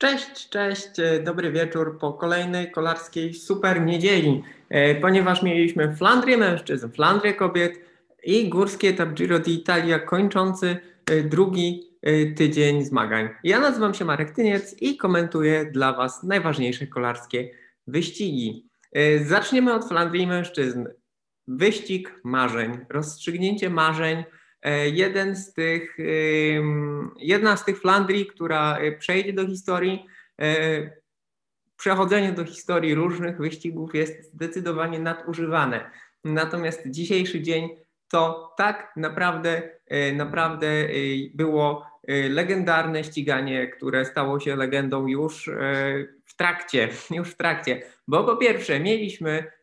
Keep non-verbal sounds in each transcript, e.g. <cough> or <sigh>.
Cześć, cześć, e, dobry wieczór po kolejnej kolarskiej super niedzieli, e, ponieważ mieliśmy Flandrię mężczyzn, Flandrię kobiet i górski etap Giro d'Italia kończący e, drugi tydzień zmagań. Ja nazywam się Marek Tyniec i komentuję dla Was najważniejsze kolarskie wyścigi. Zaczniemy od Flandrii mężczyzn. Wyścig marzeń, rozstrzygnięcie marzeń jeden z tych, jedna z tych Flandrii, która e, przejdzie do historii, e, przechodzenie do historii różnych wyścigów jest zdecydowanie nadużywane. Natomiast dzisiejszy dzień to tak naprawdę, naprawdę było legendarne ściganie, które stało się legendą już w trakcie, <laughs> już w trakcie. Bo po pierwsze mieliśmy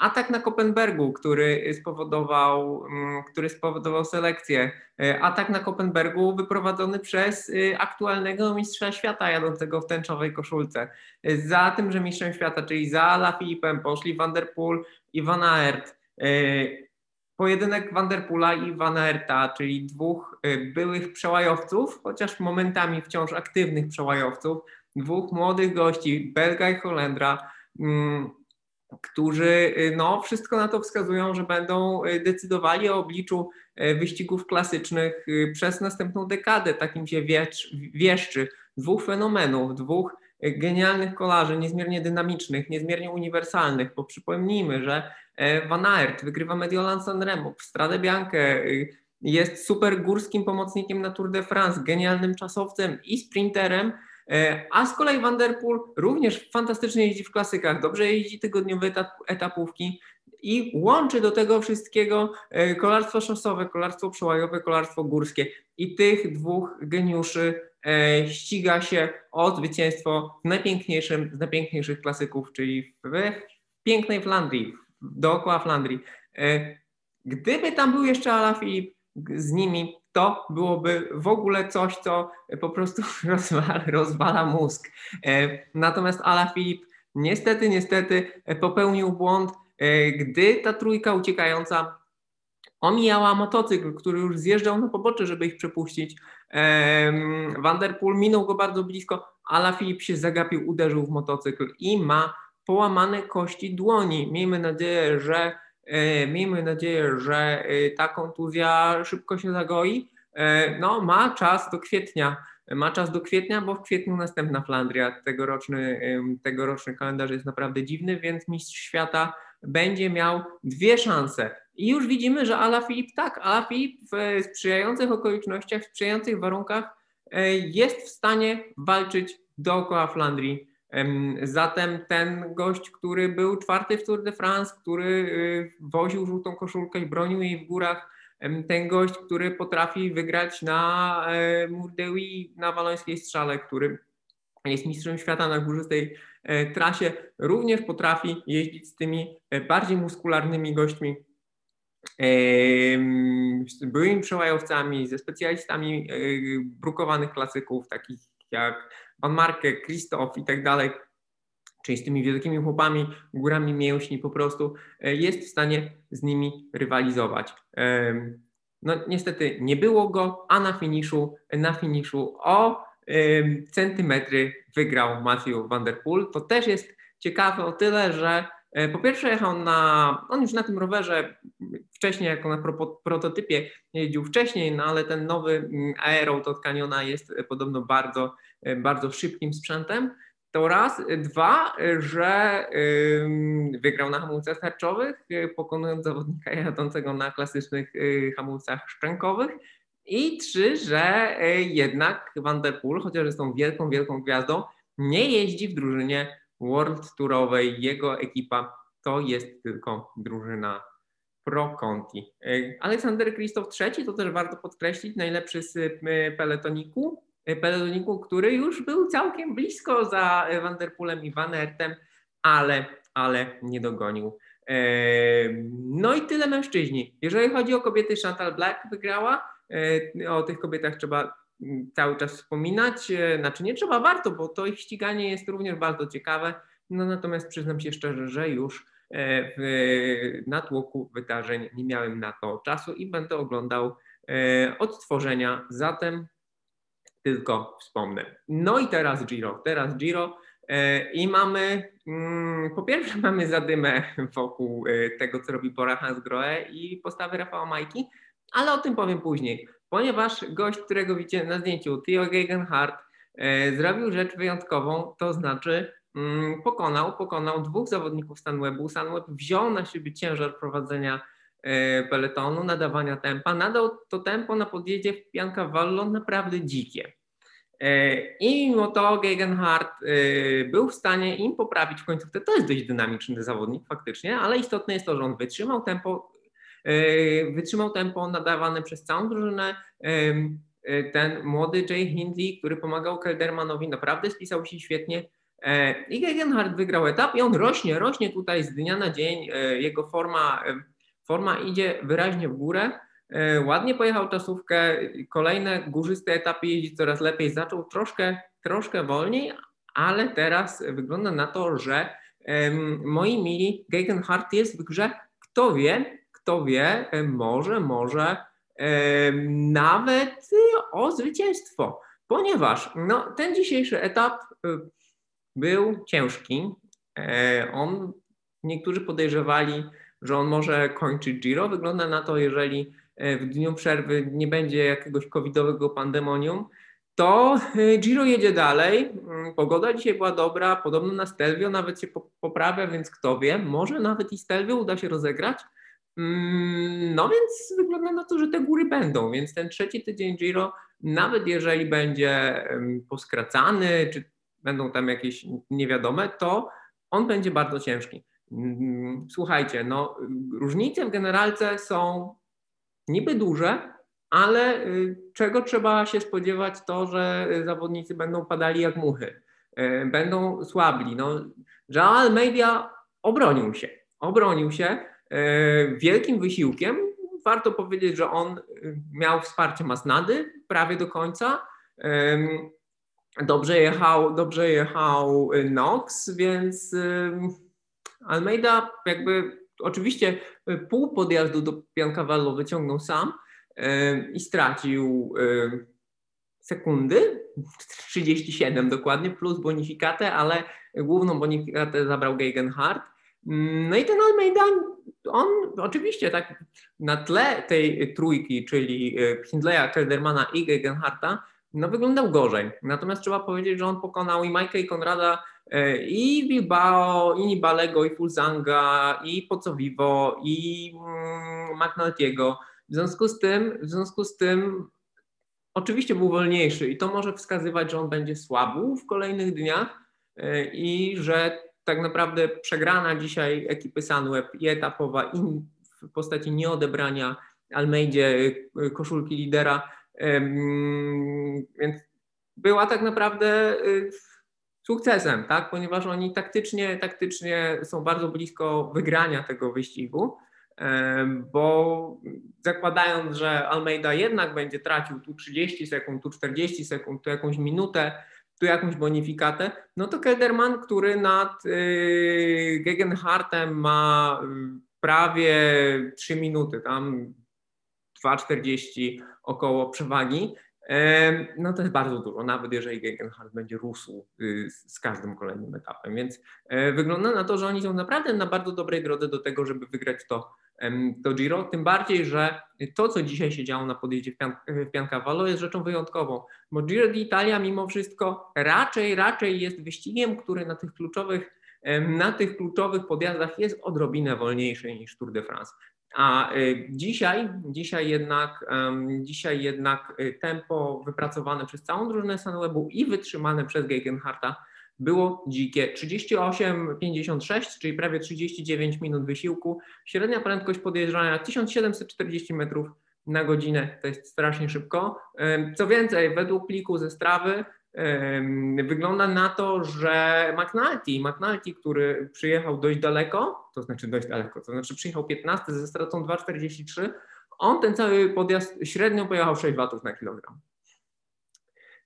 Atak na Kopenbergu, który spowodował, mm, który spowodował selekcję. E, atak na Kopenbergu wyprowadzony przez y, aktualnego mistrza świata jadącego w tęczowej koszulce. E, za tym, że mistrzem świata, czyli za La Filipem poszli Van der Poel i Van Aert. E, pojedynek Van der Poola i Van Aerta, czyli dwóch byłych przełajowców, chociaż momentami wciąż aktywnych przełajowców, dwóch młodych gości, Belga i Holendra, mm, którzy y, no, wszystko na to wskazują, że będą y, decydowali o obliczu y, wyścigów klasycznych przez następną dekadę. Takim się wieszczy dwóch fenomenów, dwóch genialnych kolarzy, niezmiernie dynamicznych, niezmiernie uniwersalnych, bo przypomnijmy, że e, Van Aert wygrywa Mediolan Sanremo, Stradę Biankę, jest super górskim pomocnikiem na Tour de France, genialnym czasowcem i sprinterem, a z kolei Vanderpool również fantastycznie jeździ w klasykach, dobrze jeździ tygodniowe etap, etapówki i łączy do tego wszystkiego e, kolarstwo szosowe, kolarstwo przełajowe, kolarstwo górskie. I tych dwóch geniuszy e, ściga się o zwycięstwo w najpiękniejszym z najpiękniejszych klasyków, czyli w pięknej Flandrii, dookoła Flandrii. Gdyby tam był jeszcze Alaphilippe z nimi, to byłoby w ogóle coś, co po prostu <laughs> rozwala, rozwala mózg. E, natomiast Ala Filip niestety, niestety popełnił błąd, e, gdy ta trójka uciekająca omijała motocykl, który już zjeżdżał na pobocze, żeby ich przepuścić. Vanderpool minął go bardzo blisko, Ala Filip się zagapił, uderzył w motocykl i ma połamane kości dłoni. Miejmy nadzieję, że E, miejmy nadzieję, że e, ta kontuzja szybko się zagoi. E, no, ma czas do kwietnia. Ma czas do kwietnia, bo w kwietniu następna Flandria. Tegoroczny, tegoroczny kalendarz jest naprawdę dziwny, więc mistrz świata będzie miał dwie szanse. I już widzimy, że Ala Filip tak, Ala Filip w sprzyjających okolicznościach, w sprzyjających warunkach jest w stanie walczyć dookoła Flandrii Zatem ten gość, który był czwarty w Tour de France, który y, woził żółtą koszulkę i bronił jej w górach, ten gość, który potrafi wygrać na e, Murdewi na walońskiej strzale, który jest mistrzem świata na górzystej e, trasie, również potrafi jeździć z tymi e, bardziej muskularnymi gośćmi, z byłymi przełajowcami, ze specjalistami brukowanych klasyków, takich jak Van Marke, Krzysztof i tak dalej, czyli z tymi wielkimi chłopami, górami mięśni po prostu, e, jest w stanie z nimi rywalizować. No niestety nie było go, a na finiszu, na finiszu o centymetry wygrał Matthew Van Der Poel. To też jest ciekawe o tyle, że po pierwsze jechał na, on już na tym rowerze wcześniej jako na prototypie jeździł wcześniej, no ale ten nowy mm, Aero od Caniona jest e, podobno bardzo, e, bardzo szybkim sprzętem. To raz. Dwa, że wygrał na hamulcach tarczowych, e, pokonując zawodnika jadącego na klasycznych hamulcach szczękowych. I trzy, że jednak Van der Poel, chociaż jest tą wielką, wielką gwiazdą, nie jeździ w drużynie World Tourowej. Jego ekipa to jest tylko drużyna Pro Conti. E, Aleksander Krzysztof III to też warto podkreślić, najlepszy z e, peletoniku, e, peletoniku, który już był całkiem blisko za Vanderpoolem i Van Aertem, ale, ale nie dogonił. No i tyle mężczyźni. Jeżeli chodzi o kobiety, Chantal Black wygrała. O tych kobietach trzeba cały czas wspominać. Znaczy nie trzeba, warto, bo to ich ściganie jest również bardzo ciekawe. No natomiast przyznam się szczerze, że już E, w natłoku wydarzeń nie miałem na to czasu i będę oglądał e, odtworzenia. Zatem tylko wspomnę. No i teraz Giro, teraz Giro e, i mamy, mm, po pierwsze <laughs> mamy zadymę wokół e, tego, co robi Bora Hansgrohe i postawy Rafała Majki, ale o tym powiem później, ponieważ gość, którego widzicie na zdjęciu, Theo Gegenhardt, e, zrobił rzecz wyjątkową, to znaczy mm, pokonał, pokonał dwóch zawodników Sunwebu. Sunweb wziął na siebie ciężar prowadzenia peletonu, nadawania tempa, nadał to tempo na podjeździe w Piancavallo naprawdę dzikie. E, I mimo to Gegenhardt e, był w stanie im poprawić w końcówce. To jest dość dynamiczny zawodnik faktycznie, ale istotne jest to, że on wytrzymał tempo, e, wytrzymał tempo nadawane przez całą drużynę. Ten młody Jay Hindley, który pomagał Keldermanowi, naprawdę spisał się świetnie. I Gegenhardt wygrał etap i on rośnie, rośnie tutaj z dnia na dzień. Jego forma, forma idzie wyraźnie w górę. Ładnie pojechał czasówkę, kolejne górzyste etapy jeździ coraz lepiej, zaczął troszkę, troszkę wolniej, ale teraz wygląda na to, że moi mili Gegenhardt jest w grze, kto wie, kto wie, e, może, może nawet o zwycięstwo, ponieważ no, ten dzisiejszy etap e, był ciężki. On, niektórzy podejrzewali, że on może kończyć Giro. Wygląda na to, jeżeli E, w dniu przerwy nie będzie jakiegoś covidowego pandemonium, to e, Giro jedzie dalej. Mm, pogoda dzisiaj była dobra, podobno na Stelvio nawet się poprawia, więc kto wie, może nawet i Stelvio uda się rozegrać. Mm, no więc wygląda na to, że te góry będą, więc ten trzeci tydzień Giro, nawet jeżeli będzie poskracany, czy będą tam jakieś niewiadome, to on będzie bardzo ciężki. Mm, słuchajcie, no różnice w generalce są niby duże, ale y, czego trzeba się spodziewać, to że zawodnicy będą padali jak muchy, y, będą słabli. No, Joao Almeida obronił się, obronił się wielkim wysiłkiem. Warto powiedzieć, że on miał wsparcie Masnady prawie do końca. Dobrze jechał, dobrze jechał Nox, więc Almeida jakby oczywiście e, pół podjazdu do Piancavallo wyciągnął sam e, i stracił e, sekundy, 37 dokładnie, plus bonifikatę, ale główną bonifikatę zabrał Gegenhardt. Mm, no i ten Almeida, on oczywiście tak na tle tej trójki, czyli Hindleya, Keldermana i Gegenharta, no wyglądał gorzej. Natomiast trzeba powiedzieć, że on pokonał i Majka i Konrada E, i Bilbao, i Nibalego, i Fulzanga, i Pocovivo, i mm, McNulty'ego. W związku z tym, w związku z tym oczywiście był wolniejszy i to może wskazywać, że on będzie słabł w kolejnych dniach e, i że tak naprawdę przegrana dzisiaj ekipy Sunweb i etapowa i w postaci nieodebrania Almeidzie e, koszulki lidera, więc była tak naprawdę sukcesem, tak? ponieważ oni taktycznie, taktycznie są bardzo blisko wygrania tego wyścigu, bo zakładając, że Almeida jednak będzie tracił tu 30 sekund, tu 40 sekund, tu jakąś minutę, tu jakąś bonifikatę, no to Kelderman, który nad y, Gegenhartem ma y, prawie 3 minuty, tam 2,40 około przewagi, no to jest bardzo dużo, nawet jeżeli Gegenhardt będzie rósł y, z każdym kolejnym etapem. Więc e, wygląda na to, że oni są naprawdę na bardzo dobrej drodze do tego, żeby wygrać to, to Giro. Tym bardziej, że to, co dzisiaj się działo na podjeździe w, Pian w Piancavallo jest rzeczą wyjątkową, bo Giro d'Italia mimo wszystko raczej, raczej jest wyścigiem, który na tych kluczowych na tych kluczowych podjazdach jest odrobinę wolniejszy niż Tour de France. A y, dzisiaj, dzisiaj jednak, dzisiaj jednak y, tempo wypracowane przez całą drużynę Sunwebu i wytrzymane przez Gegenharta było dzikie. 38,56, czyli prawie 39 minut wysiłku. Średnia prędkość podjeżdżania 1740 metrów na godzinę, to jest strasznie szybko. Co więcej, według pliku ze strawy Wygląda na to, że McNulty, McNulty, który przyjechał dość daleko, to znaczy dość daleko, to znaczy przyjechał 15 ze stratą 2,43, on ten cały podjazd średnio pojechał 6 watów na kilogram.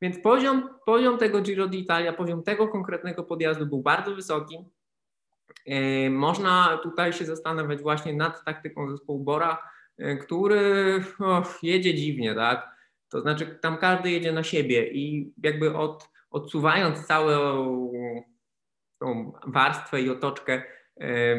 Więc poziom, poziom tego Giro d'Italia, poziom tego konkretnego podjazdu był bardzo wysoki. Można tutaj się zastanawiać właśnie nad taktyką zespołu Bora, który oh, jedzie dziwnie, tak? To znaczy tam każdy jedzie na siebie i jakby od, odsuwając całą tą warstwę i otoczkę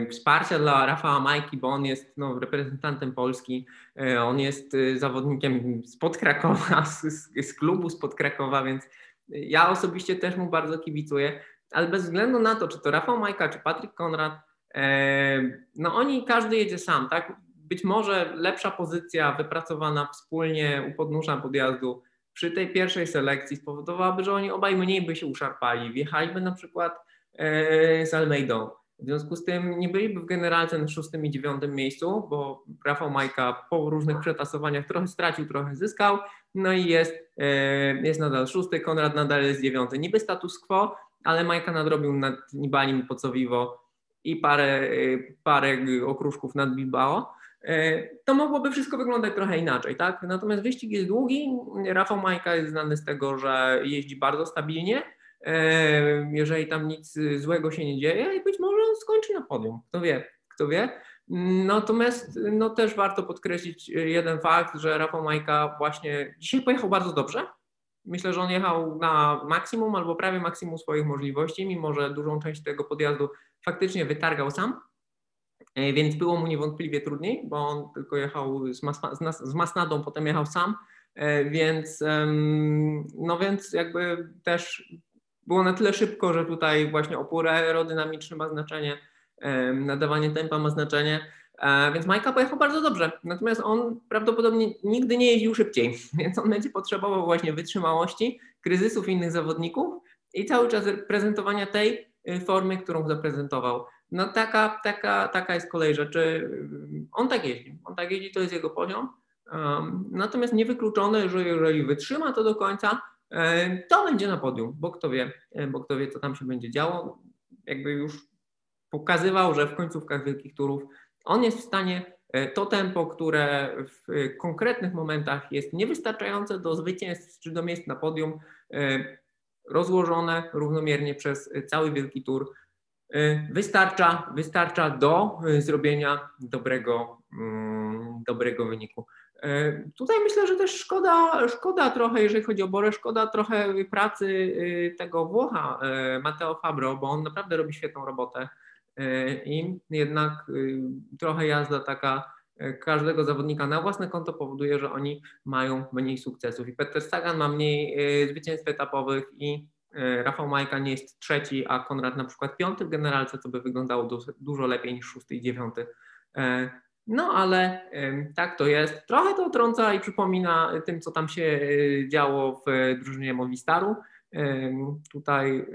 wsparcia dla Rafała Majki, bo on jest no, reprezentantem Polski, e, on jest e, zawodnikiem spod Krakowa, <laughs> z, z klubu spod Krakowa, więc ja osobiście też mu bardzo kibicuję, ale bez względu na to, czy to Rafał Majka, czy Patryk Konrad, no oni, każdy jedzie sam, tak? Być może lepsza pozycja wypracowana wspólnie u podnóża podjazdu przy tej pierwszej selekcji spowodowałaby, że oni obaj mniej by się uszarpali, wjechaliby na przykład e, z Almeidą. W związku z tym nie byliby w generalce na szóstym i dziewiątym miejscu, bo Rafał Majka po różnych przetasowaniach trochę stracił, trochę zyskał, no i jest, e, jest nadal szósty, Konrad nadal jest dziewiąty. Niby status quo, ale Majka nadrobił nad Nibalim Pocowiwo i parę, e, parę okruszków nad Bilbao. E, to mogłoby wszystko wyglądać trochę inaczej, tak? Natomiast wyścig jest długi. Rafał Majka jest znany z tego, że jeździ bardzo stabilnie, jeżeli tam nic złego się nie dzieje i być może on skończy na podium. Kto wie, kto wie. Natomiast no, też warto podkreślić jeden fakt, że Rafał Majka właśnie dzisiaj pojechał bardzo dobrze. Myślę, że on jechał na maksimum albo prawie maksimum swoich możliwości, mimo że dużą część tego podjazdu faktycznie wytargał sam. E, więc było mu niewątpliwie trudniej, bo on tylko jechał z, mas, z Masnadą, potem jechał sam, e, więc no więc jakby też było na tyle szybko, że tutaj właśnie opór aerodynamiczny ma znaczenie, nadawanie tempa ma znaczenie, e, więc Majka pojechał bardzo dobrze. Natomiast on prawdopodobnie nigdy nie jeździł szybciej, <laughs> więc on będzie potrzebował właśnie wytrzymałości, kryzysów innych zawodników i cały czas prezentowania tej y, formy, którą zaprezentował. No taka, taka, taka jest kolej rzeczy. On tak jeździ, on tak jeździ, to jest jego poziom. Um, natomiast niewykluczone, że jeżeli wytrzyma to do końca, e, to będzie na podium, bo kto wie, e, bo kto wie, co tam się będzie działo. Jakby już pokazywał, że w końcówkach wielkich turów on jest w stanie e, to tempo, które w konkretnych momentach jest niewystarczające do zwycięstw czy do miejsc na podium, rozłożone równomiernie przez cały wielki tur, wystarcza, wystarcza do zrobienia dobrego, mm, dobrego wyniku. Tutaj myślę, że też szkoda, szkoda trochę, jeżeli chodzi o Borę, szkoda trochę pracy y, tego Włocha, y, Mateo Fabro, bo on naprawdę robi świetną robotę y, i jednak trochę jazda taka każdego zawodnika na własne konto powoduje, że oni mają mniej sukcesów. I Peter Sagan ma mniej zwycięstw etapowych i Rafał Majka nie jest trzeci, a Konrad na przykład piąty w generalce, co by wyglądało dużo lepiej niż szósty i dziewiąty. No ale tak to jest. Trochę to trąca i przypomina tym, co tam się e, działo w drużynie Movistaru. Tutaj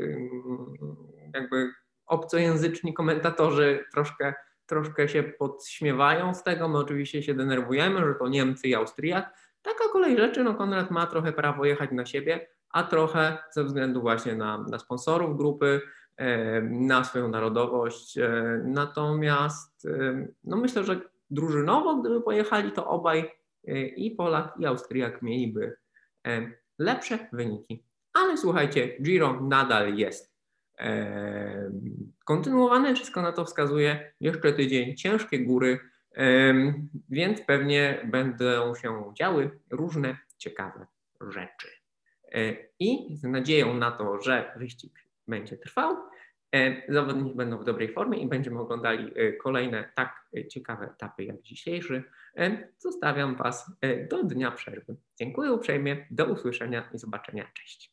jakby obcojęzyczni komentatorzy troszkę, troszkę się podśmiewają z tego. My oczywiście się denerwujemy, że to Niemcy i Austriak. Taka kolej rzeczy, no Konrad ma trochę prawo jechać na siebie, a trochę ze względu właśnie na, na sponsorów grupy, na swoją narodowość. E, natomiast no myślę, że drużynowo, gdyby pojechali, to obaj e, i Polak, i Austriak mieliby lepsze wyniki. Ale słuchajcie, Giro nadal jest kontynuowane, wszystko na to wskazuje. Jeszcze tydzień, ciężkie góry, więc pewnie będą się działy różne ciekawe rzeczy. I z nadzieją na to, że wyścig będzie trwał, E, zawodnicy będą w dobrej formie i będziemy oglądali e, kolejne tak e, ciekawe etapy jak dzisiejszy. Zostawiam Was do dnia przerwy. Dziękuję uprzejmie, do usłyszenia i zobaczenia. Cześć.